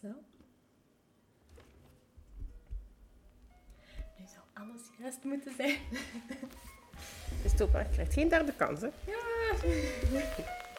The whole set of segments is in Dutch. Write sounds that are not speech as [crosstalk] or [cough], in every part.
Zo. Nu zou alles juist moeten zijn. Dus top, je krijgt geen derde kans, hè? Ja. [laughs]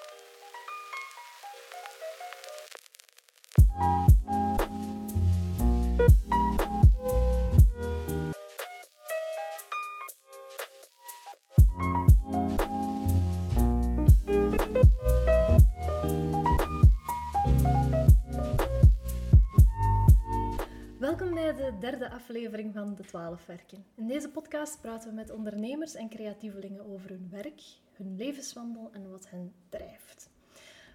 van De Twaalf Werken. In deze podcast praten we met ondernemers en creatievelingen over hun werk, hun levenswandel en wat hen drijft.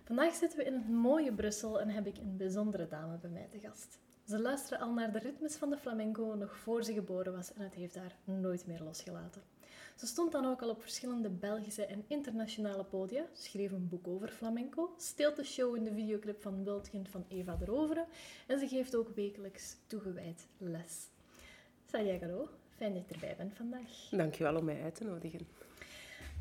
Vandaag zitten we in het mooie Brussel en heb ik een bijzondere dame bij mij te gast. Ze luisterde al naar de ritmes van de flamenco nog voor ze geboren was en het heeft haar nooit meer losgelaten. Ze stond dan ook al op verschillende Belgische en internationale podia, schreef een boek over flamenco, steelt de show in de videoclip van Wildkind van Eva de Rovere en ze geeft ook wekelijks toegewijd les. Sadia Garo, fijn dat je erbij bent vandaag. Dankjewel om mij uit te nodigen.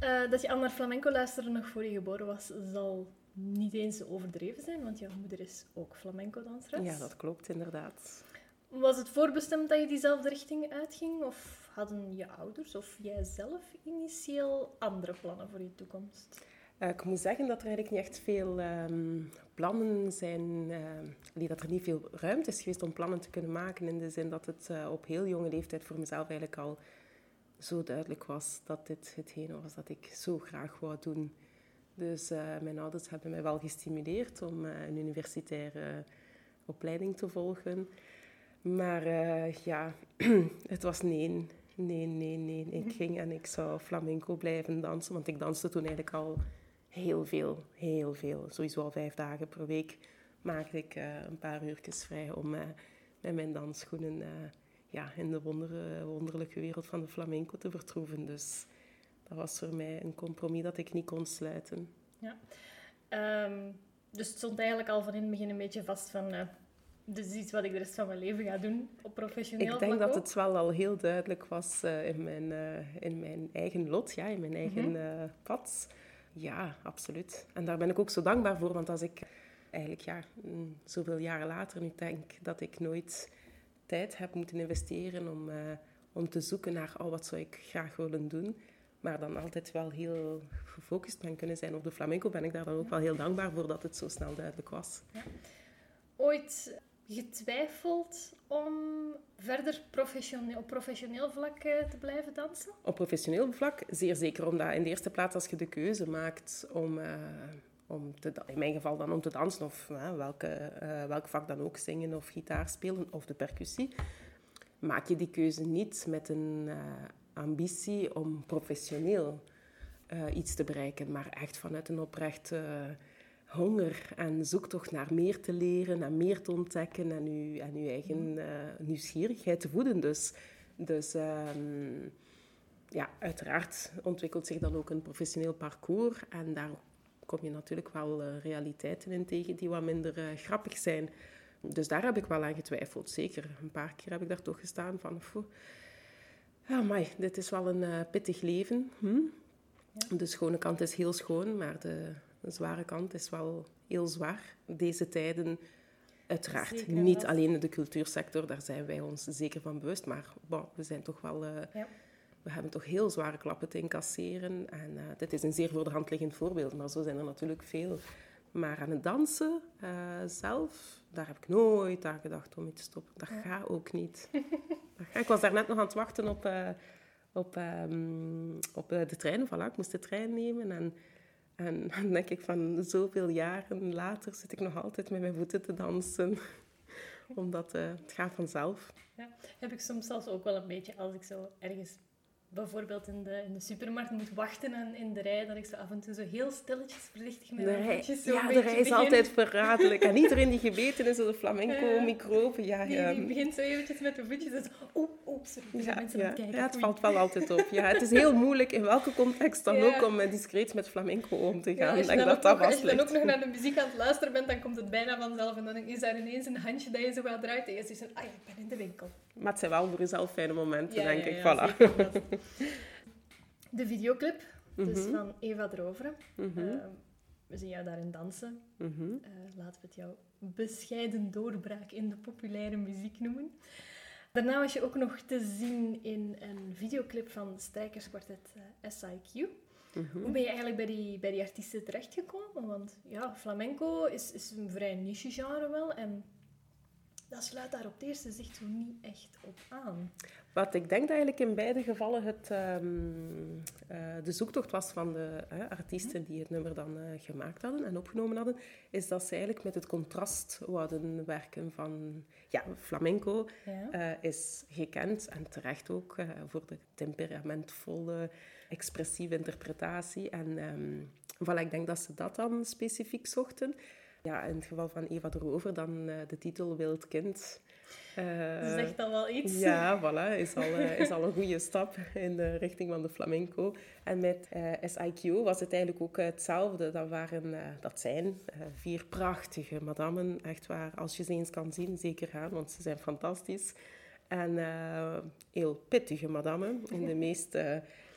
Uh, dat je al naar flamenco luisterde nog voor je geboren was, zal niet eens overdreven zijn, want jouw moeder is ook flamenco-danseres. Ja, dat klopt inderdaad. Was het voorbestemd dat je diezelfde richting uitging? Of hadden je ouders of jij zelf initieel andere plannen voor je toekomst? Uh, ik moet zeggen dat er eigenlijk niet echt veel um, plannen zijn, uh, dat er niet veel ruimte is geweest om plannen te kunnen maken. In de zin dat het uh, op heel jonge leeftijd voor mezelf eigenlijk al zo duidelijk was dat dit hetgene was dat ik zo graag wou doen. Dus mijn ouders hebben mij wel gestimuleerd om een universitaire opleiding te volgen. Maar ja, [clears throat] het was nee. Nee, nee, nee. Ik ging en ik zou flamenco blijven dansen. Want ik danste toen eigenlijk al heel veel, heel veel. Sowieso al vijf dagen per week maakte ik uh, een paar uurtjes vrij om uh, met mijn dansschoenen uh, ja, in de wonder, wonderlijke wereld van de flamenco te vertroeven. Dus dat was voor mij een compromis dat ik niet kon sluiten. Ja. Um, dus het stond eigenlijk al van in het begin een beetje vast van dus iets wat ik de rest van mijn leven ga doen op professioneel Ik denk dat het wel al heel duidelijk was in, mijn, in mijn eigen lot, ja, in mijn eigen mm -hmm. uh, pad. Ja, absoluut. En daar ben ik ook zo dankbaar voor, want als ik eigenlijk ja, mm, zoveel jaren later nu denk dat ik nooit tijd heb moeten investeren om, om te zoeken naar oh, wat zou ik graag willen doen, maar dan altijd wel heel gefocust ben kunnen zijn op de flamenco, ben ik daar dan ook wel heel dankbaar voor dat het zo snel duidelijk was. Ja. Ooit getwijfeld om verder professioneel, op professioneel vlak te blijven dansen? Op professioneel vlak zeer zeker, omdat in de eerste plaats als je de keuze maakt om, uh, om te, in mijn geval dan om te dansen of uh, welke, welk vak dan ook, zingen of gitaar spelen of de percussie, maak je die keuze niet met een ambitie om professioneel iets te bereiken, maar echt vanuit een oprecht honger en zoektocht naar meer te leren en meer te ontdekken en je, en uw eigen uh, nieuwsgierigheid te voeden. Dus, dus um, ja, uiteraard ontwikkelt zich dan ook een professioneel parcours en daar kom je natuurlijk wel uh, realiteiten in tegen die wat minder uh, grappig zijn. Dus daar heb ik wel aan getwijfeld, zeker. Een paar keer heb ik daar toch gestaan van... Ja, maar dit is wel een pittig leven. Hm? Ja. De schone kant is heel schoon, maar de, de zware kant is wel heel zwaar. Deze tijden, uiteraard. Zeker, niet dat. alleen in de cultuursector, daar zijn wij ons zeker van bewust. Maar bon, we zijn toch wel... Uh, ja. We hebben toch heel zware klappen te incasseren. En uh, dit is een zeer voor de hand liggend voorbeeld, maar zo zijn er natuurlijk veel. Maar aan het dansen uh, zelf, daar heb ik nooit aan gedacht om iets te stoppen. Dat ja. gaat ook niet. Ik was daarnet nog aan het wachten op, op, um, op de trein. Voilà, ik moest de trein nemen en en dan denk ik van zoveel jaren later zit ik nog altijd met mijn voeten te dansen. [laughs] Omdat uh, het gaat vanzelf. Ja, heb ik soms zelfs ook wel een beetje als ik zo ergens bijvoorbeeld in de, in de supermarkt moet wachten en in de rij, dat ik zo af en toe zo heel stilletjes voorzichtig met mijn voetjes zo Ja, de rij is begin. altijd verraderlijk. En iedereen die [laughs] gebeten is door de flamenco-microben, ja. Die, die, begint zo eventjes met de voetjes zo, oeh, sorry, ja, mensen ja. kijken. Ja, het valt wel altijd op. Ja, het is [laughs] heel moeilijk, in welke context dan ook, om discreet met flamenco om te gaan. Ja, ik denk dat dat nog, Als je dan ook nog naar de muziek aan het luisteren bent, dan komt het bijna vanzelf. En dan is daar ineens een handje dat je zo gaat draait en je zegt, ah, ik ben in de winkel. Maar het zijn wel voor jezelf fijne momenten, denk ik. Voilà. [laughs] De videoclip, dus mm -hmm. van Eva Droveren. Mm -hmm. uh, we zien jou daarin dansen. Mhm. Eh, laten we het jouw bescheiden doorbraak in de populaire muziek noemen. Daarna was je ook nog te zien in een videoclip van strijkerskwartet eh, SIQ. Mhm. Hoe ben je eigenlijk bij die, bij die artiesten terechtgekomen? Want ja, flamenco is, is een vrij niche genre wel. En dat sluit daar op het eerste zicht zo niet echt op aan. Wat ik denk dat eigenlijk in beide gevallen het, ehm, eh, de zoektocht was van de artiesten die het nummer dan eh, gemaakt hadden en opgenomen hadden, is dat ze eigenlijk met het contrast wouden werken van... Ja, flamenco Ja. eh, is gekend en terecht ook voor de temperamentvolle, expressieve interpretatie. En ehm voilà, ik denk dat ze dat dan specifiek zochten. Ja, in het geval van Eva de Rover dan de titel Wild Kind. Eh, Zegt dat wel iets? ja, voilà, is al, eh, is al een goede stap in de richting van de flamenco. En met eh SIQ was het eigenlijk ook hetzelfde. Dat, waren, dat zijn vier prachtige madammen. Echt waar, als je ze eens kan zien, zeker gaan, want ze zijn fantastisch. En heel pittige madammen, in de [laughs] meest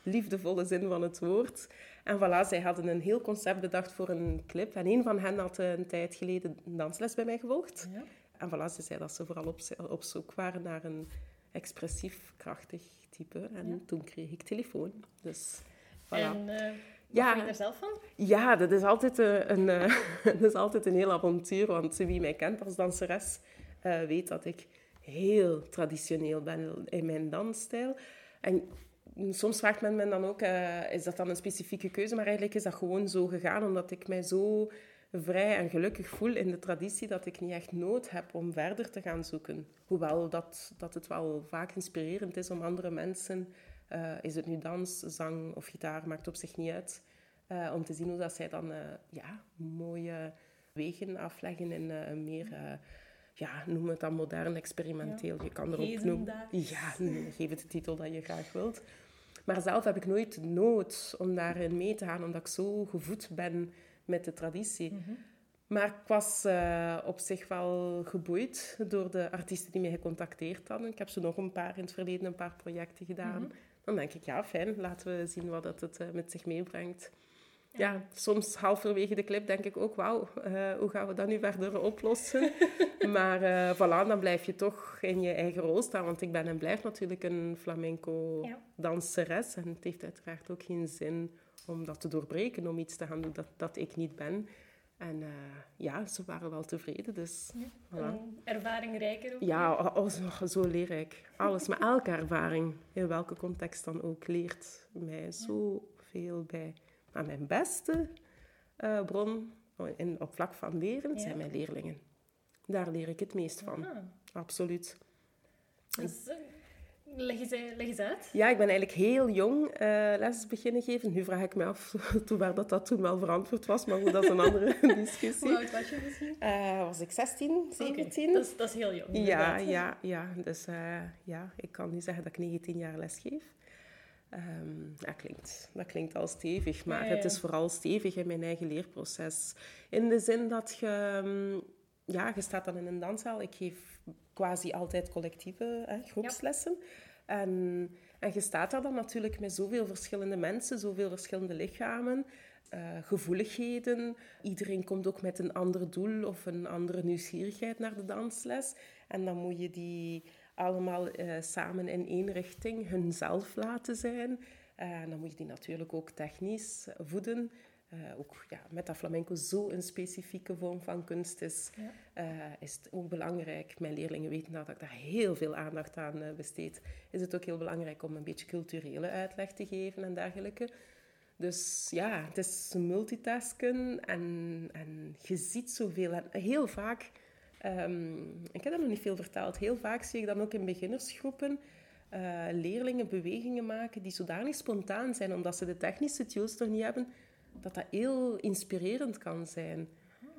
liefdevolle zin van het woord. En voilà, zij hadden een heel concept bedacht voor een clip. En een van hen had een tijd geleden een dansles bij mij gevolgd. Ja. En voilà, ze zei dat ze vooral op, op zoek waren naar een expressief, krachtig type. En Ja. toen kreeg ik telefoon. Dus voilà. En wat Ja. vind je er zelf van? Ja, dat is altijd eh, een, eh, [laughs] dat is altijd een heel avontuur. Want wie mij kent als danseres, weet dat ik heel traditioneel ben in mijn dansstijl. En soms vraagt men me dan ook, is dat dan een specifieke keuze? Maar eigenlijk is dat gewoon zo gegaan, omdat ik mij zo vrij en gelukkig voel in de traditie dat ik niet echt nood heb om verder te gaan zoeken. Hoewel dat, dat het wel vaak inspirerend is om andere mensen, eh, is het nu dans, zang of gitaar, maakt op zich niet uit, eh, om te zien hoe dat zij dan eh, ja, mooie wegen afleggen in een meer... ja, noem het dan modern, experimenteel. Je kan erop noemen. Ja, nee, geef het de titel dat je graag wilt. Maar zelf heb ik nooit nood om daarin mee te gaan, omdat ik zo gevoed ben met de traditie. Mhm. Maar ik was eh, op zich wel geboeid door de artiesten die mij gecontacteerd hadden. Ik heb zo nog een paar in het verleden, een paar projecten gedaan. Mhm. Dan denk ik, ja, fijn, laten we zien wat het, het eh, met zich meebrengt. Ja. soms halverwege de clip denk ik ook, wauw, eh, hoe gaan we dat nu verder oplossen? [laughs] maar voilà, dan blijf je toch in je eigen rol staan. Want ik ben en blijf natuurlijk een flamenco Ja. danseres. En het heeft uiteraard ook geen zin om dat te doorbreken, om iets te gaan doen dat, dat ik niet ben. En eh, ja, ze waren wel tevreden, dus voilà. Ervaring rijker ook. Ja, oh, oh, zo, zo leer ik. Alles, maar elke ervaring, in welke context dan ook, leert mij zoveel bij. Maar mijn beste eh, bron in, op vlak van leren Ja. zijn mijn leerlingen. Daar leer ik het meest van, Ah, absoluut. dus, leg, eens, leg eens uit. Ja, ik ben eigenlijk heel jong eh, les beginnen geven. Nu vraag ik me af [laughs] toen waar dat, dat toen wel verantwoord was, maar goed, dat is een andere [laughs] Hoe discussie. oud was je misschien? Eh, was ik 16, 17? Oké, Dat, is, dat is heel jong. Ja, ja, ja. Dus eh, ja, ik kan nu zeggen dat ik 19 jaar les geef. Ehm, dat, klinkt, dat klinkt al stevig, maar Ja, ja, het is vooral stevig in mijn eigen leerproces. In de zin dat je... mm, Ja, je staat dan in een danszaal. Ik geef quasi altijd collectieve hè, groepslessen. En, en je staat daar dan natuurlijk met zoveel verschillende mensen, zoveel verschillende lichamen, eh, gevoeligheden. Iedereen komt ook met een ander doel of een andere nieuwsgierigheid naar de dansles. En dan moet je die allemaal eh, samen in één richting hunzelf laten zijn. En dan moet je die natuurlijk ook technisch voeden. Eh, ook ja, met dat flamenco zo een specifieke vorm van kunst is, Ja. eh, is het ook belangrijk. Mijn leerlingen weten dat ik daar heel veel aandacht aan eh, besteed. Is het ook heel belangrijk om een beetje culturele uitleg te geven en dergelijke. Dus ja, het is multitasken en, en je ziet zoveel. En heel vaak, ehm, ik heb dat nog niet veel verteld, heel vaak zie ik dan ook in beginnersgroepen leerlingen bewegingen maken die zodanig spontaan zijn, omdat ze de technische tools nog niet hebben, dat dat heel inspirerend kan zijn.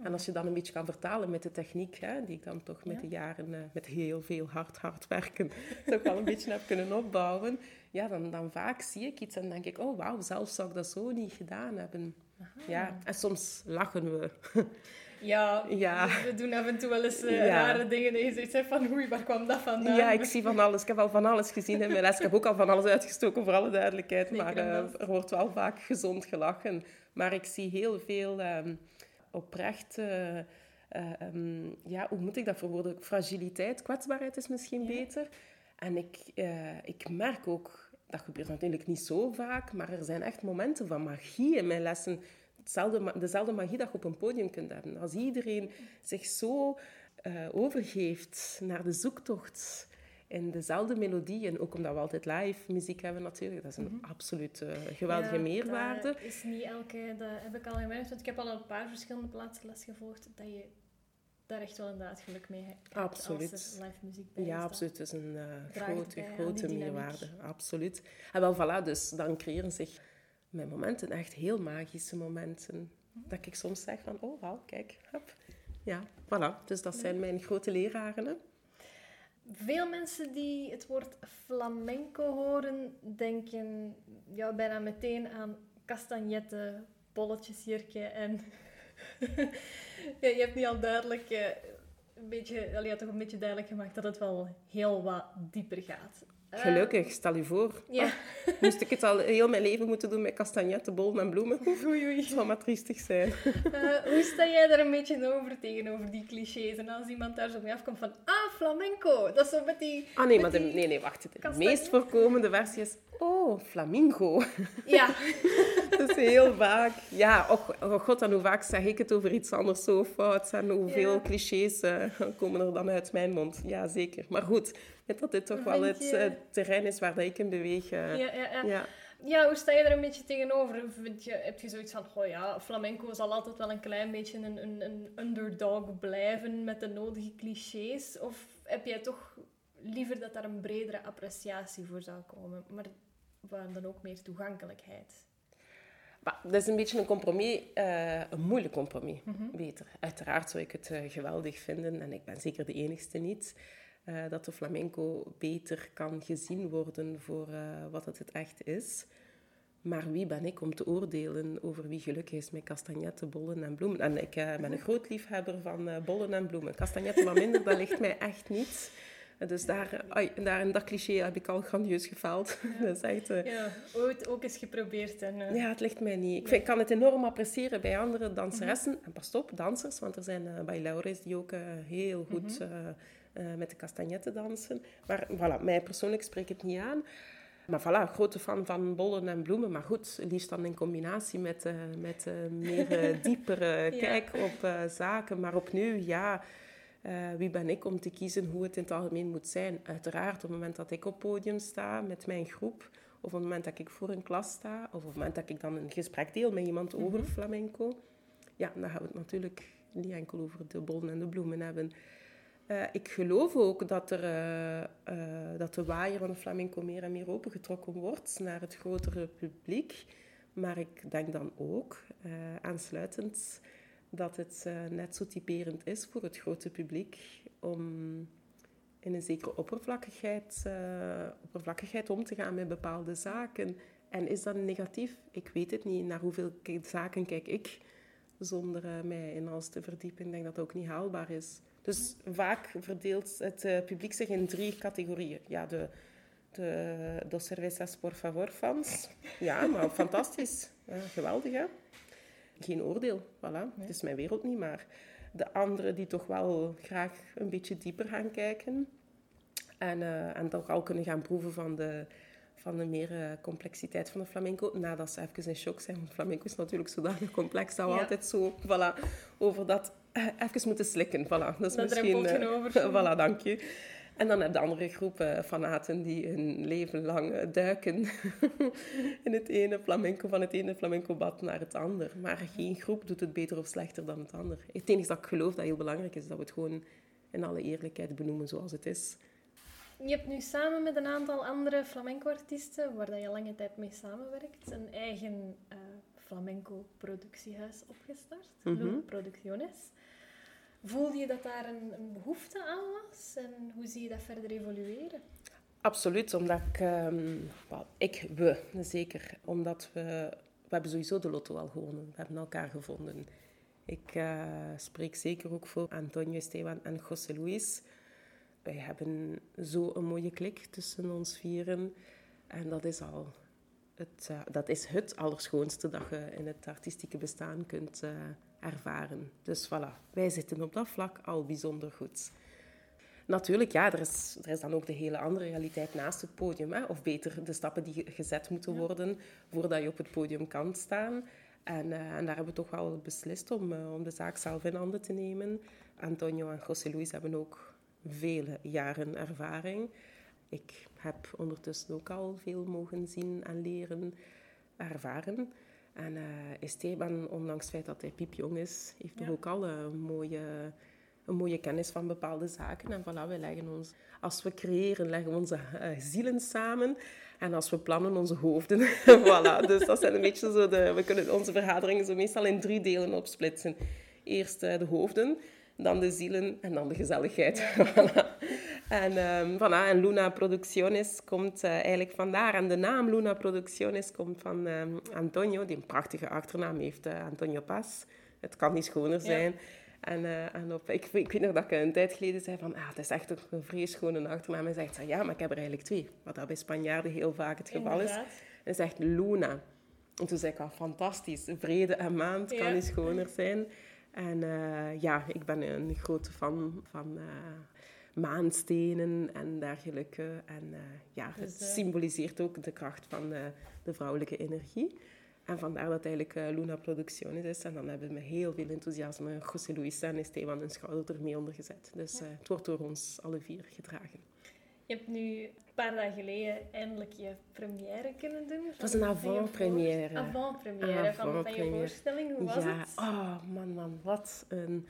En als je dan een beetje kan vertalen met de techniek, hè, die ik dan toch met Ja. de jaren, eh, met heel veel hard, hard werken, [laughs] toch wel een beetje heb kunnen opbouwen, ja, dan, dan vaak zie ik iets en denk ik, oh wauw, zelf zou ik dat zo niet gedaan hebben. Ja, en soms lachen we. [laughs] Ja, Ja. we doen af en toe wel eens Ja. rare dingen en je hebt van oei, waar kwam dat vandaan? Ja, ik zie van alles. Ik heb al van alles gezien in mijn les. Ik heb ook al van alles uitgestoken, voor alle duidelijkheid. Zeker maar eh, er wordt wel vaak gezond gelachen. Maar ik zie heel veel ehm, oprecht... eh, eh, ehm, ja, hoe moet ik dat verwoorden? Fragiliteit, kwetsbaarheid is misschien Ja. beter. En ik, ik merk ook... Dat gebeurt natuurlijk niet zo vaak, maar er zijn echt momenten van magie in mijn lessen. Hetzelfde, dezelfde magie dat je op een podium kunt hebben. Als iedereen zich zo eh, overgeeft naar de zoektocht in dezelfde melodie, en ook omdat we altijd live muziek hebben natuurlijk, dat is een absoluut eh, geweldige Ja, meerwaarde. Dat is niet elke, dat heb ik al gemerkt, want ik heb al een paar verschillende plaatsen les gevolgd, dat je daar echt wel inderdaad geluk mee hebt. Absoluut. Als er live muziek bij Ja, staat. absoluut. Het is een eh, grote, grote meerwaarde. Absoluut. En wel, voilà, dus dan creëren zich mijn momenten echt heel magische momenten. Dat ik soms zeg van, oh, wauw, kijk, hop. Ja, voilà. Dus dat zijn mijn grote leraren. hè. Veel mensen die het woord flamenco horen, denken ja, bijna meteen aan castagnetten, bolletjesjurken en... [laughs] ja, je hebt niet al duidelijk, eh, een beetje, allee, toch een beetje duidelijk gemaakt dat het wel heel wat dieper gaat. Eh, Gelukkig, stel je voor. ja, Moest ik het al heel mijn leven moeten doen met kastanjetten, bollen en bloemen? oei oei. Zou maar triestig zijn. Eh, hoe sta jij daar een beetje over tegenover die clichés? En als iemand daar zo mee afkomt van, ah, flamenco, dat is zo met die... Ah nee, maar de, nee, nee, wacht. De meest voorkomende versie is, oh, flamingo. Ja, [laughs] Dat is heel vaak. Ja, och, oh god, en hoe vaak zeg ik het over iets anders zo fout? En hoeveel Ja. clichés eh, komen er dan uit mijn mond? Ja, zeker. Maar goed, dat dit toch wel het eh, terrein is waar dat ik in beweeg. ja, ja, ja. ja. Hoe sta je daar een beetje tegenover? Vind je, heb je zoiets van, oh ja, flamenco zal altijd wel een klein beetje een, een, een underdog blijven met de nodige clichés? Of heb jij toch liever dat daar een bredere appreciatie voor zou komen, maar waar dan ook meer toegankelijkheid? Maar dat is een beetje een compromis, eh, een moeilijk compromis. Beter. Uiteraard zou ik het eh, geweldig vinden, en ik ben zeker de enigste niet, eh, dat de flamenco beter kan gezien worden voor eh, wat het, het echt is. Maar wie ben ik om te oordelen over wie gelukkig is met castagnetten, bollen en bloemen? En ik eh, ben een groot liefhebber van bollen en bloemen. Castagnetten wat minder, dat ligt mij echt niet. Dus daar, ai, daar in dat cliché heb ik al grandieus gefaald. [laughs] dat is echt... Ja, ooit ook eens geprobeerd en... ja, het ligt mij niet. Ik, vind, ik kan het enorm appreciëren bij andere danseressen. En pas op, dansers, want er zijn eh bailaores die ook heel goed eh, eh, met de castagnetten dansen. Maar voilà, mij persoonlijk spreekt het niet aan. Maar voilà, grote fan van bollen en bloemen. Maar goed, liefst dan in combinatie met, eh, met eh, meer [laughs] diepere Ja. kijk op zaken. Maar opnieuw, ja, wie ben ik om te kiezen hoe het in het algemeen moet zijn? Uiteraard, op het moment dat ik op podium sta met mijn groep, of op het moment dat ik voor een klas sta, of op het moment dat ik dan een gesprek deel met iemand over flamenco, ja, dan gaan we het natuurlijk niet enkel over de bollen en de bloemen hebben. Eh, ik geloof ook dat, er, eh, eh, dat de waaier van de flamenco meer en meer opengetrokken wordt naar het grotere publiek. Maar ik denk dan ook, aansluitend, dat het net zo typerend is voor het grote publiek om in een zekere oppervlakkigheid, oppervlakkigheid om te gaan met bepaalde zaken. En is dat negatief? Ik weet het niet. Naar hoeveel zaken kijk ik zonder mij in alles te verdiepen? Ik denk dat dat ook niet haalbaar is. Dus vaak verdeelt het eh, publiek zich in drie categorieën. Ja, de, de Dos Cervezas Por Favor fans. Ja, maar [laughs] fantastisch. Ja, geweldig, hè? Geen oordeel, voilà. Het is mijn wereld niet, maar de anderen die toch wel graag een beetje dieper gaan kijken. En, eh, en toch al kunnen gaan proeven van de, van de meer eh, complexiteit van de flamenco. Nadat ze even in shock zijn, want flamenco is natuurlijk zodanig complex dat we Ja. altijd zo voilà, over dat even moeten slikken. Voilà, dat is Dat misschien... eh, over. [laughs] voilà, dank je. En dan heb je de andere groep eh, fanaten die hun leven lang eh, duiken [laughs] in het ene flamenco, van het ene flamenco-bad naar het ander. Maar geen groep doet het beter of slechter dan het ander. Het enige dat ik geloof dat heel belangrijk is, dat we het gewoon in alle eerlijkheid benoemen zoals het is. Je hebt nu samen met een aantal andere flamenco-artiesten, waar dat je lange tijd mee samenwerkt, een eigen eh, flamenco-productiehuis opgestart, Mhm. Lu Producciones. Voelde je dat daar een, een behoefte aan was en hoe zie je dat verder evolueren? Absoluut, omdat ik... ehm, ik, we, zeker. Omdat we... We hebben sowieso de lotto al gewonnen. We hebben elkaar gevonden. Ik uh, spreek zeker ook voor Antonio Esteban en José Luis. Wij hebben zo een mooie klik tussen ons vieren. En dat is al het, uh, dat is het allerschoonste dat je in het artistieke bestaan kunt uh, ervaren. Dus voilà, wij zitten op dat vlak al bijzonder goed. Natuurlijk, ja, er is, er is dan ook de hele andere realiteit naast het podium. Hè? Of beter, de stappen die gezet moeten worden voordat je op het podium kan staan. En, uh, en daar hebben we toch wel beslist om, uh, om de zaak zelf in handen te nemen. Antonio en José Luis hebben ook vele jaren ervaring. Ik heb ondertussen ook al veel mogen zien en leren, ervaren. En uh, Esteban, ondanks het feit dat hij piepjong is, heeft ja. toch ook al een mooie, een mooie kennis van bepaalde zaken. En voilà, wij leggen ons, als we creëren, leggen we onze uh, zielen samen. En als we plannen, onze hoofden. [laughs] voilà, dus dat zijn een beetje zo de... We kunnen onze vergaderingen zo meestal in drie delen opsplitsen. Eerst uh, de hoofden, dan de zielen en dan de gezelligheid. Ja. [laughs] voilà. En, um, voilà, en Luna Producciones komt uh, eigenlijk vandaar. En de naam Luna Producciones komt van um, Antonio, die een prachtige achternaam heeft, uh, Antonio Paz. Het kan niet schoner zijn. Ja. En, uh, en op, ik, ik weet nog dat ik een tijd geleden zei van, ah, het is echt een vrees schone achternaam. En zegt ze, ja, maar ik heb er eigenlijk twee. Wat dat bij Spanjaarden heel vaak het geval Inderdaad. is. En zegt Luna. En toen zei ik, ah, fantastisch. Vrede en maand kan niet schoner zijn. En ja, ik ben een grote fan van maanstenen en dergelijke. En uh, ja, het dus, symboliseert ook de kracht van de vrouwelijke energie. En vandaar dat eigenlijk uh, Luna Producciones is. En dan hebben we met heel veel enthousiasme José Luis en Esteban hun schouder er mee onder gezet. Dus ja. het wordt door ons alle vier gedragen. Je hebt nu een paar dagen geleden eindelijk je première kunnen doen. Het was een avant-première. Avant-première avant van, van je voorstelling. Hoe was ja. het? Oh, man, man. Wat een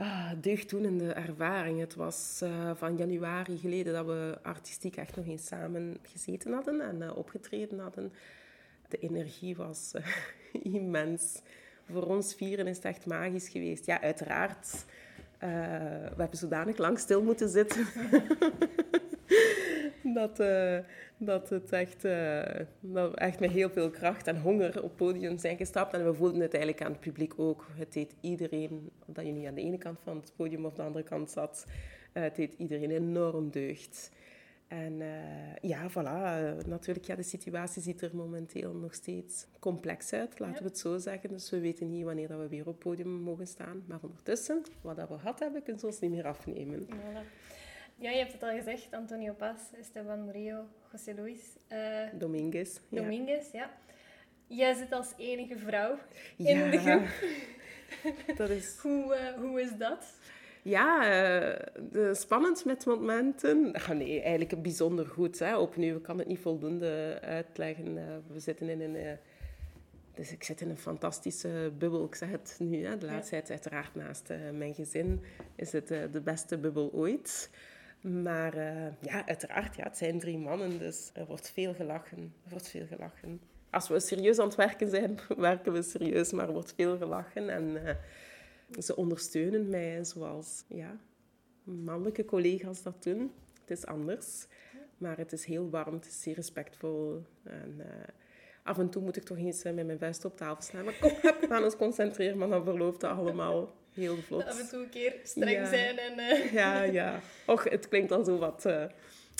ah, deugddoenende ervaring. Het was uh, van januari geleden dat we artistiek echt nog eens samen gezeten hadden en uh, opgetreden hadden de energie was uh, [laughs] immens. Voor ons vieren is het echt magisch geweest. Ja, uiteraard. Uh, we hebben zodanig lang stil moeten zitten. [laughs] dat, uh, dat, het echt, dat we echt met heel veel kracht en honger op podium zijn gestapt. En we voelden het eigenlijk aan het publiek ook. Het deed iedereen, dat je niet aan de ene kant van het podium of de andere kant zat, het deed iedereen enorm deugd. En uh, ja, voilà. natuurlijk, ja, de situatie ziet er momenteel nog steeds complex uit, laten ja. we het zo zeggen. Dus we weten niet wanneer dat we weer op het podium mogen staan. Maar ondertussen, wat dat we gehad hebben, kunnen ze ons niet meer afnemen. Voilà. Ja, je hebt het al gezegd. Antonio Paz, Esteban Murillo, José Luis. Uh, Dominguez. Dominguez, ja. ja. Jij zit als enige vrouw in ja. de groep. dat is... [laughs] hoe, hoe is dat? Ja, uh, spannend met momenten. Ah, nee, eigenlijk bijzonder goed. Hè. Opnieuw, ik kan het niet voldoende uitleggen. Uh, we zitten in een... Uh, dus ik zit in een fantastische bubbel. Ik zeg het nu, hè. de laatste tijd uiteraard naast mijn gezin is het de beste bubbel ooit. Maar ja, uiteraard, ja, het zijn drie mannen, dus er wordt veel gelachen. Er wordt veel gelachen. Als we serieus aan het werken zijn, [laughs] werken we serieus, maar er wordt veel gelachen. En ze ondersteunen mij zoals ja, mannelijke collega's dat doen. Het is anders, maar het is heel warm, het is zeer respectvol. En, uh, af en toe moet ik toch eens met mijn vuist op tafel slaan. Maar kom, we gaan ons concentreren, maar dan verloopt het allemaal heel vlot. Af en toe een keer streng ja. zijn. En, uh... Ja, ja. Och, het klinkt dan zo wat uh,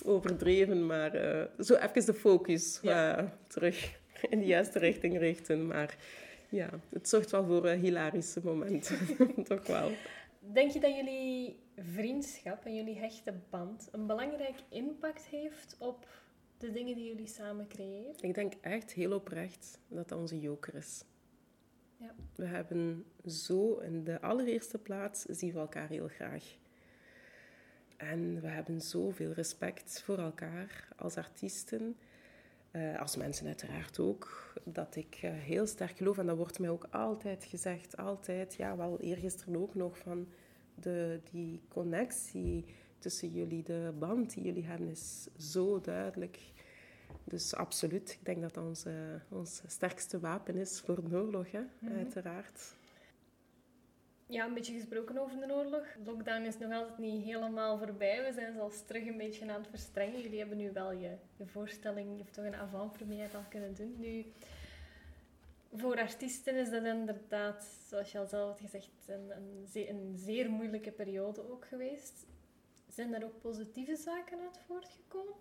overdreven, maar zo even de focus ja. terug in de juiste richting richten. Maar ja, het zorgt wel voor uh, hilarische momenten. [laughs] Toch wel. Denk je dat jullie vriendschap en jullie hechte band een belangrijk impact heeft op de dingen die jullie samen creëren? Ik denk echt heel oprecht dat dat onze joker is. Ja. We hebben zo in de allereerste plaats zien we elkaar heel graag. En we hebben zoveel respect voor elkaar als artiesten. Uh, als mensen uiteraard ook, dat ik uh, heel sterk geloof, en dat wordt mij ook altijd gezegd, altijd, ja, wel eergisteren ook nog, van de, die connectie tussen jullie, de band die jullie hebben, is zo duidelijk. Dus absoluut, ik denk dat dat ons, ons sterkste wapen is voor de oorlog, hè, mm -hmm. uiteraard. Ja, een beetje gesproken over de oorlog. Lockdown is nog altijd niet helemaal voorbij. We zijn zelfs terug een beetje aan het verstrengen. Jullie hebben nu wel je, je voorstelling, of toch een avant-première al kunnen doen. Nu, Voor artiesten is dat inderdaad, zoals je al zelf had gezegd, een, een, zeer, een zeer moeilijke periode ook geweest. Zijn er ook positieve zaken uit voortgekomen?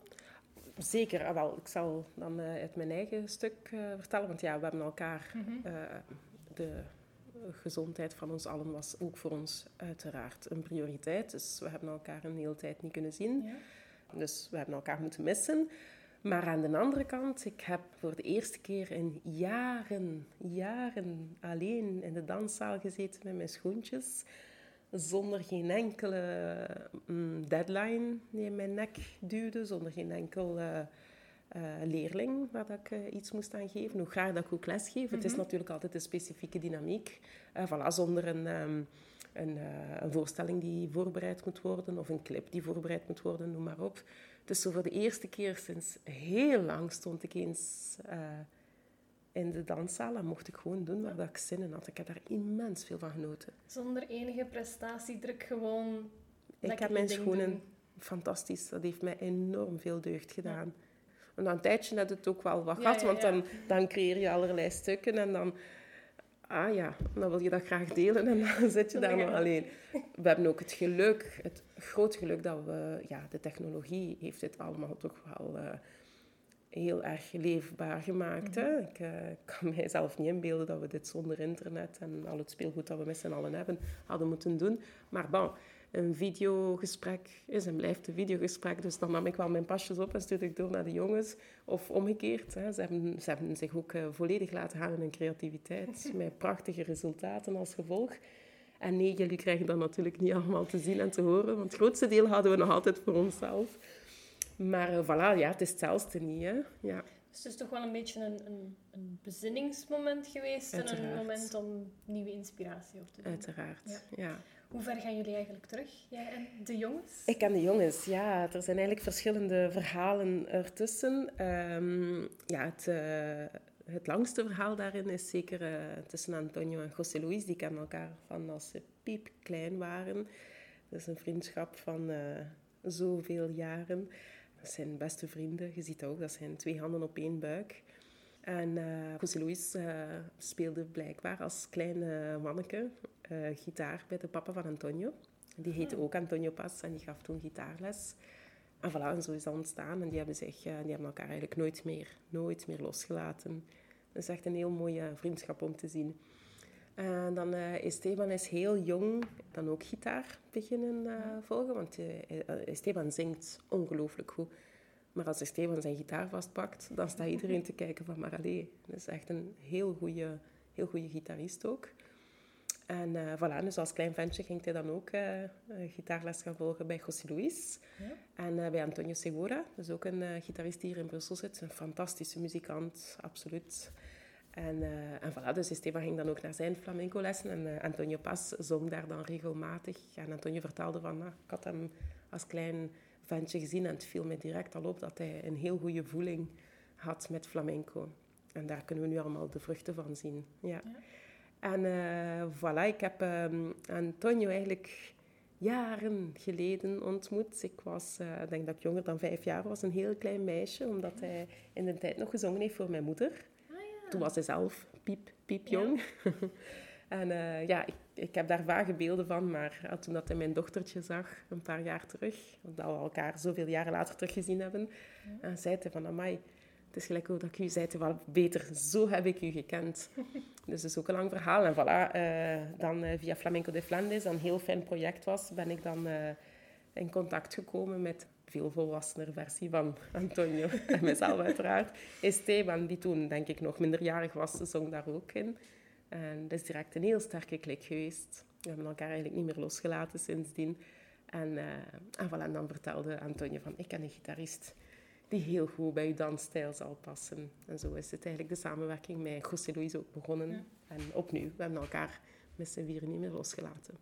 Zeker, ah, wel. Ik zal dan uh, uit mijn eigen stuk uh, vertellen. Want ja, we hebben elkaar... Mhm. Uh, de gezondheid van ons allen was ook voor ons uiteraard een prioriteit. Dus we hebben elkaar een hele tijd niet kunnen zien. Ja. Dus we hebben elkaar moeten missen. Maar aan de andere kant, ik heb voor de eerste keer in jaren, jaren alleen in de danszaal gezeten met mijn schoentjes. Zonder geen enkele mm, deadline die in mijn nek duwde. Zonder geen enkel uh, uh, leerling waar dat ik uh, iets moest aan geven. Hoe graag dat ik ook lesgeef. Mm -hmm. Het is natuurlijk altijd een specifieke dynamiek. voilà, zonder een... Um, een, uh, een, voorstelling die voorbereid moet worden of een clip die voorbereid moet worden, noem maar op. Dus zo voor de eerste keer sinds heel lang stond ik eens uh, in de danszaal en mocht ik gewoon doen waar dat ik zin in had. Ik heb daar immens veel van genoten. Zonder enige prestatiedruk gewoon Ik heb mijn schoenen fantastisch. Dat heeft mij enorm veel deugd gedaan. Ja. En dan een tijdje had het ook wel wat Ja, gehad, ja, want dan, dan creëer je allerlei stukken en dan ah ja, dan wil je dat graag delen en dan [laughs] zit je daar nog alleen. We hebben ook het geluk, het groot geluk dat we, ja, de technologie heeft dit allemaal toch wel uh, heel erg leefbaar gemaakt. Mhm. hè? Ik uh, kan [laughs] mijzelf niet inbeelden dat we dit zonder internet en al het speelgoed dat we met z'n allen hebben, hadden moeten doen. Maar bon, een videogesprek is en blijft een videogesprek. Dus dan nam ik wel mijn pasjes op en stuurde ik door naar de jongens. Of omgekeerd. Hè. Ze, hebben, ze hebben zich ook uh, volledig laten gaan in hun creativiteit. [laughs] met prachtige resultaten als gevolg. En nee, jullie krijgen dat natuurlijk niet allemaal te zien en te horen. Want het grootste deel hadden we nog altijd voor onszelf. Maar uh, voilà, ja, het is hetzelfde niet. Hè. Ja. Dus het is toch wel een beetje een, een, een bezinningsmoment geweest. Uiteraard. En een moment om nieuwe inspiratie op te doen. Uiteraard, ja. ja. Hoe ver gaan jullie eigenlijk terug, jij en de jongens? Ik en de jongens, ja. Er zijn eigenlijk verschillende verhalen ertussen. Um, ja, het, uh, het langste verhaal daarin is zeker uh, tussen Antonio en José Luis. Die kennen elkaar van als ze piepklein waren. Dat is een vriendschap van uh, zoveel jaren. Dat zijn beste vrienden. Je ziet ook, dat zijn twee handen op één buik. En uh, José Luis uh, speelde blijkbaar als klein uh, manneke gitaar bij de papa van Antonio. Die heette ook Antonio Pas en die gaf toen gitaarles. En voilà, en zo is dat ontstaan. En die hebben, zich, die hebben elkaar eigenlijk nooit meer, nooit meer losgelaten. Dat is echt een heel mooie vriendschap om te zien. En dan uh, Esteban is heel jong dan ook gitaar beginnen uh, volgen. Want Esteban zingt ongelooflijk goed. Maar als Esteban zijn gitaar vastpakt, dan staat [laughs] iedereen te kijken van... Maar allee, dat is echt een heel goede heel goede gitarist ook. En voilà, dus als klein ventje ging hij dan ook gitaarles gaan volgen bij José Luis. Ja. En bij Antonio Segura, dus ook een gitarist die hier in Brussel zit. Een fantastische muzikant, absoluut. En, en voilà, dus Esteban ging dan ook naar zijn flamenco-lessen. En Antonio Pas zong daar dan regelmatig. En Antonio vertelde van, nou, ik had hem als klein ventje gezien en het viel me direct al op dat hij een heel goede voeling had met flamenco. En daar kunnen we nu allemaal de vruchten van zien. Ja. Ja. En uh, voilà, ik heb um, Antonio eigenlijk jaren geleden ontmoet. Ik was, uh, denk dat ik jonger dan vijf jaar was, een heel klein meisje, omdat hij in de tijd nog gezongen heeft voor mijn moeder. Toen was hij zelf piep, piep jong. Ja. [laughs] en uh, ja, ik, ik, heb daar vage beelden van, maar toen dat hij mijn dochtertje zag, een paar jaar terug, dat we elkaar zoveel jaren later teruggezien hebben, ja. zei hij van, amai, het is gelijk hoe dat ik u zei, wel beter, zo heb ik u gekend. [laughs] dus dat is ook een lang verhaal. En voilà, uh, dan uh, via Flamenco de Flandes, dat een heel fijn project was, ben ik dan uh, in contact gekomen met veel volwassener versie van Antonio [laughs] en mezelf uiteraard. Esteban, die toen denk ik nog minderjarig was, zong daar ook in. En dat is direct een heel sterke klik geweest. We hebben elkaar eigenlijk niet meer losgelaten sindsdien. En, en, voilà, en dan vertelde Antonio van, ik ken een gitarist die heel goed bij uw dansstijl zal passen. En zo is het eigenlijk de samenwerking met José Luis ook begonnen. Ja. En opnieuw, we hebben elkaar met z'n vieren niet meer losgelaten.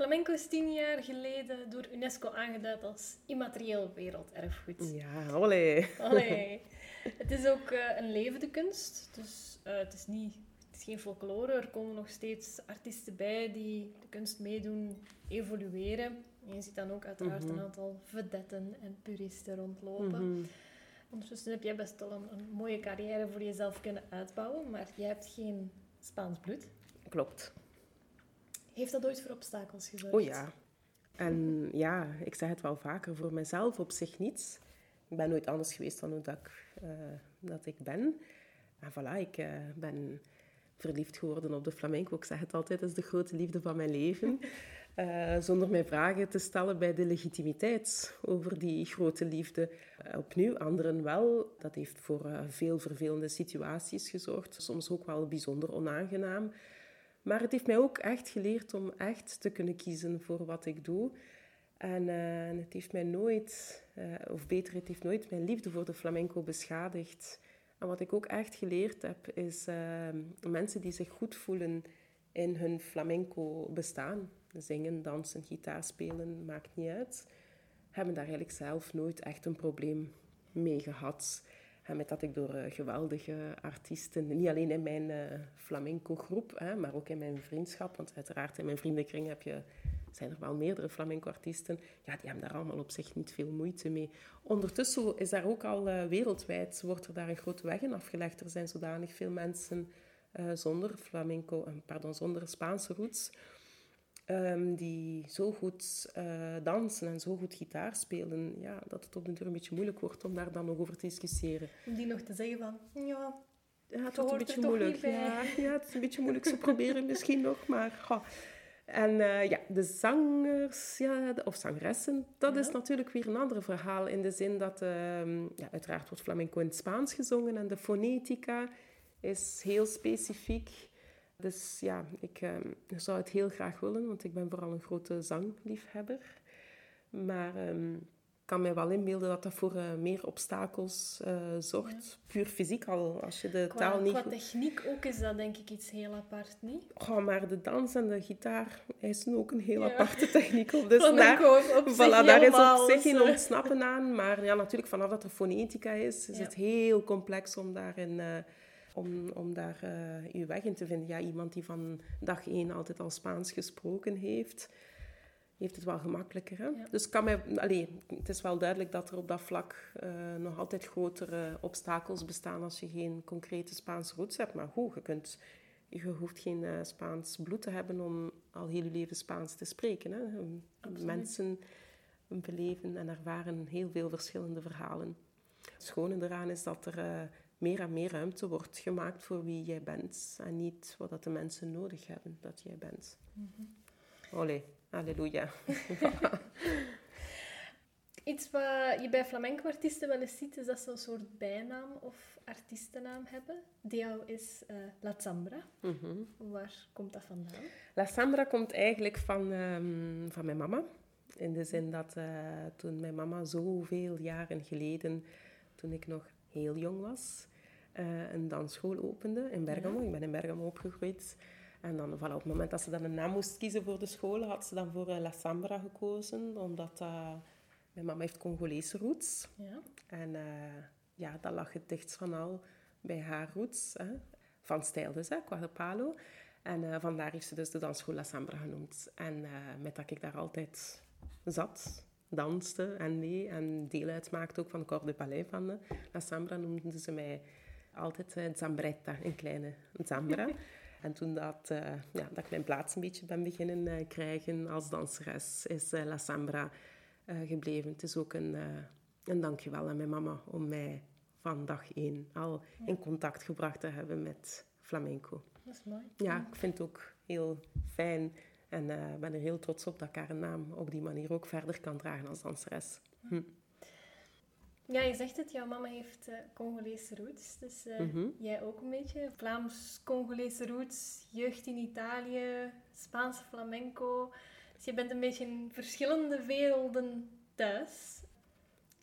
Flamenco is tien jaar geleden door UNESCO aangeduid als immaterieel werelderfgoed. Ja, olé. olé. [laughs] Het is ook uh, een levende kunst, dus uh, het, is niet, het is geen folklore. Er komen nog steeds artiesten bij die de kunst meedoen, evolueren. En je ziet dan ook uiteraard mm -hmm. een aantal vedetten en puristen rondlopen. Mm -hmm. Ondertussen heb jij best wel een, een mooie carrière voor jezelf kunnen uitbouwen, maar jij hebt geen Spaans bloed. Klopt. Heeft dat ooit voor obstakels gezorgd? Oh ja. En ja, ik zeg het wel vaker, voor mezelf op zich niets. Ik ben nooit anders geweest dan hoe dat ik, eh, dat ik ben. En voilà, ik uh, ben verliefd geworden op de flamenco. Ik zeg het altijd, dat is de grote liefde van mijn leven. Uh, [laughs] zonder mij vragen te stellen bij de legitimiteit over die grote liefde. Uh, opnieuw, anderen wel. Dat heeft voor uh, veel vervelende situaties gezorgd. Soms ook wel bijzonder onaangenaam. Maar het heeft mij ook echt geleerd om echt te kunnen kiezen voor wat ik doe. En het heeft mij nooit, of beter, het heeft nooit mijn liefde voor de flamenco beschadigd. En wat ik ook echt geleerd heb, is mensen die zich goed voelen in hun flamenco bestaan zingen, dansen, gitaar spelen, maakt niet uit, hebben daar eigenlijk zelf nooit echt een probleem mee gehad. Met dat ik door uh, geweldige artiesten, niet alleen in mijn uh, flamenco-groep, hè, maar ook in mijn vriendschap, want uiteraard in mijn vriendenkring heb je, zijn er wel meerdere flamenco-artiesten, ja, die hebben daar allemaal op zich niet veel moeite mee. Ondertussen is daar ook al uh, wereldwijd, wordt er daar een grote weg in afgelegd. Er zijn zodanig veel mensen zonder flamenco, pardon, zonder Spaanse roots, Um, die zo goed uh, dansen en zo goed gitaar spelen, ja, dat het op de deur een beetje moeilijk wordt om daar dan nog over te discussiëren. Om die nog te zeggen van, ja, ja het wordt een beetje moeilijk. Ja, ja, het is een beetje moeilijk. Ze proberen misschien nog, maar... En uh, ja, de zangers, ja, of zangeressen, dat ja. is natuurlijk weer een ander verhaal. In de zin dat, uh, ja, uiteraard wordt flamenco in het Spaans gezongen en de fonetica is heel specifiek. Dus ja, ik uh, zou het heel graag willen, want ik ben vooral een grote zangliefhebber. Maar um, ik kan mij wel inbeelden dat dat voor uh, meer obstakels uh, zorgt. Ja. Puur fysiek al, als je de qua, taal niet... Qua techniek ook is dat denk ik iets heel apart, niet? Oh, maar de dans en de gitaar eisen ook een heel ja. aparte techniek op. Dus [laughs] daar, op voilà, daar is op zich geen ontsnappen aan. Maar ja, natuurlijk vanaf dat er fonetica is, is ja. het heel complex om daarin... Om, om daar uh, je weg in te vinden. Ja, iemand die van dag één altijd al Spaans gesproken heeft, heeft het wel gemakkelijker. Hè? Ja. Dus kan mij, allee, het is wel duidelijk dat er op dat vlak uh, nog altijd grotere obstakels bestaan als je geen concrete Spaanse roots hebt. Maar goed, je, kunt, je hoeft geen uh, Spaans bloed te hebben om al heel je leven Spaans te spreken. Hè? Mensen beleven en ervaren heel veel verschillende verhalen. Het schone eraan is dat er meer en meer ruimte wordt gemaakt voor wie jij bent en niet wat dat de mensen nodig hebben dat jij bent. Mm -hmm. Olé, halleluja. [laughs] Iets wat je bij flamenco-artiesten wel eens ziet, is dat ze een soort bijnaam of artiestennaam hebben. Die jou is uh, La Zambra. Mm -hmm. Waar komt dat vandaan? La Zambra komt eigenlijk van, um, van mijn mama. In de zin dat uh, toen mijn mama zoveel jaren geleden, toen ik nog heel jong was, uh, een dansschool opende in Bergamo. Ja. Ik ben in Bergamo opgegroeid. En dan, voilà, op het moment dat ze dan een naam moest kiezen voor de school, had ze dan voor uh, La Sambra gekozen. Omdat mijn mama heeft Congolese roots. Ja. En ja, dat lag het dichtst van al bij haar roots. Hè. Van stijl dus, hè, Quadrupalo. En vandaar heeft ze dus de dansschool La Sambra genoemd. En met dat ik daar altijd zat, danste en nee, en deel uitmaakte ook van de Corps de Palais van de La Sambra, noemden ze mij altijd uh, Zambretta, een kleine Zambra. [laughs] en toen dat, uh, ja, dat ik mijn plaats een beetje ben beginnen uh, krijgen als danseres, is La Sambra gebleven. Het is ook een, een dankjewel aan mijn mama om mij van dag één al in contact gebracht te hebben met flamenco. Dat is mooi. Ja, ik vind het ook heel fijn en ben er heel trots op dat ik haar naam op die manier ook verder kan dragen als danseres. Hm. Ja, je zegt het, jouw mama heeft uh, Congolese roots. Dus uh, mm -hmm. jij ook een beetje. Vlaams-Congolese roots, jeugd in Italië, Spaanse flamenco. Dus je bent een beetje in verschillende werelden thuis.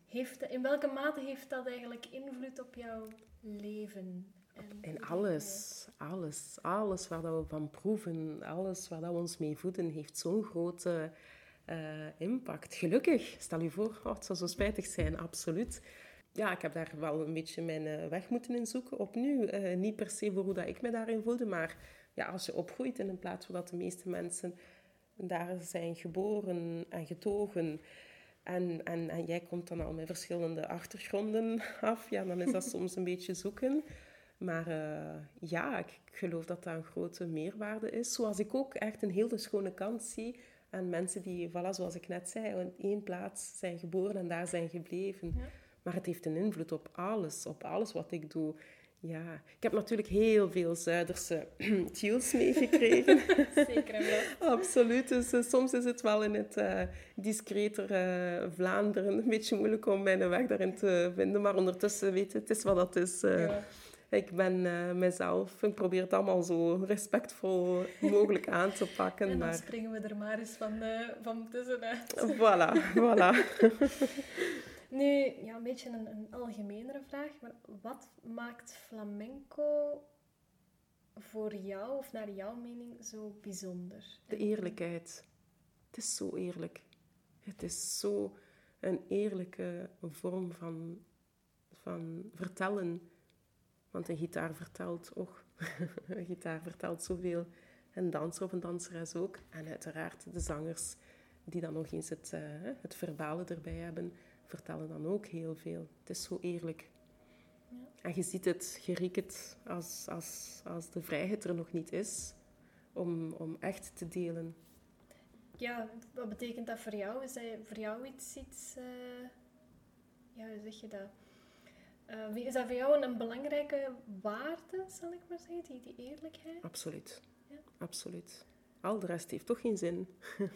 Heeft, in welke mate heeft dat eigenlijk invloed op jouw leven? En in alles, alles, alles waar we van proeven, alles waar we ons mee voeden, heeft zo'n grote uh, impact. Gelukkig, stel je voor, oh, het zou zo spijtig zijn, absoluut. Ja, ik heb daar wel een beetje mijn uh, weg moeten inzoeken. Opnieuw, uh, niet per se voor hoe dat ik me daarin voelde, maar ja, als je opgroeit in een plaats waar dat de meeste mensen daar zijn geboren en getogen, En, en, en jij komt dan al met verschillende achtergronden af. Ja, dan is dat [laughs] soms een beetje zoeken. Maar uh, ja, ik geloof dat dat een grote meerwaarde is. Zoals ik ook echt een hele schone kant zie aan mensen die, voilà, zoals ik net zei, in één plaats zijn geboren en daar zijn gebleven. Ja. Maar het heeft een invloed op alles, op alles wat ik doe. Ja, ik heb natuurlijk heel veel Zuiderse [clears throat] tuils meegekregen. [laughs] Zeker wel. Absoluut. Dus uh, soms is het wel in het uh, discreter uh, Vlaanderen een beetje moeilijk om mijn weg daarin te vinden. Maar ondertussen, weet je, het is wat dat is. Ja. Ik ben mezelf, ik probeer het allemaal zo respectvol mogelijk [laughs] aan te pakken. En dan maar... springen we er maar eens van, van tussenuit. Voilà, voilà. [laughs] Nu, ja, een beetje een, een algemenere vraag, maar wat maakt flamenco voor jou, of naar jouw mening, zo bijzonder? De eerlijkheid. Het is zo eerlijk. Het is zo een eerlijke vorm van, van vertellen. Want een gitaar vertelt ook. [laughs] een gitaar vertelt zoveel. Een danser of een danseres ook. En uiteraard de zangers die dan nog eens het, uh, het verbale erbij hebben vertellen dan ook heel veel. Het is zo eerlijk. Ja. En je ziet het, je riekt het als, als, als de vrijheid er nog niet is om, om echt te delen. Ja, wat betekent dat voor jou? Is dat voor jou iets, iets uh, ja, hoe zeg je dat? Uh, is dat voor jou een, belangrijke waarde, zal ik maar zeggen, die, die eerlijkheid? Absoluut. Ja. Absoluut. Al de rest heeft toch geen zin. [laughs]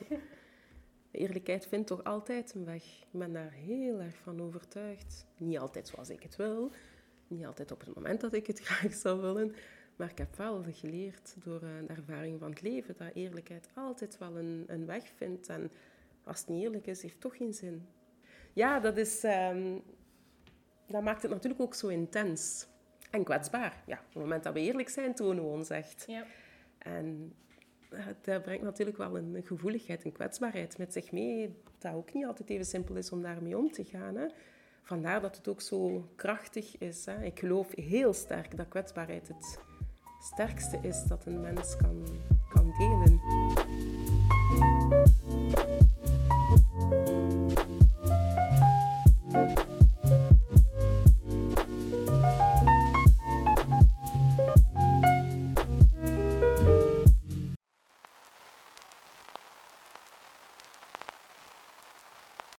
Eerlijkheid vindt toch altijd een weg. Ik ben daar heel erg van overtuigd. Niet altijd zoals ik het wil. Niet altijd op het moment dat ik het [laughs] graag zou willen. Maar ik heb wel geleerd door de ervaring van het leven dat eerlijkheid altijd wel een, een weg vindt. En als het niet eerlijk is, heeft het toch geen zin. Ja, dat, is, um, dat maakt het natuurlijk ook zo intens. En kwetsbaar. Ja, op het moment dat we eerlijk zijn, tonen we ons echt. Ja. En dat brengt natuurlijk wel een gevoeligheid, een kwetsbaarheid met zich mee, dat ook niet altijd even simpel is om daarmee om te gaan. Hè. Vandaar dat het ook zo krachtig is. Hè. Ik geloof heel sterk dat kwetsbaarheid het sterkste is dat een mens kan, kan delen.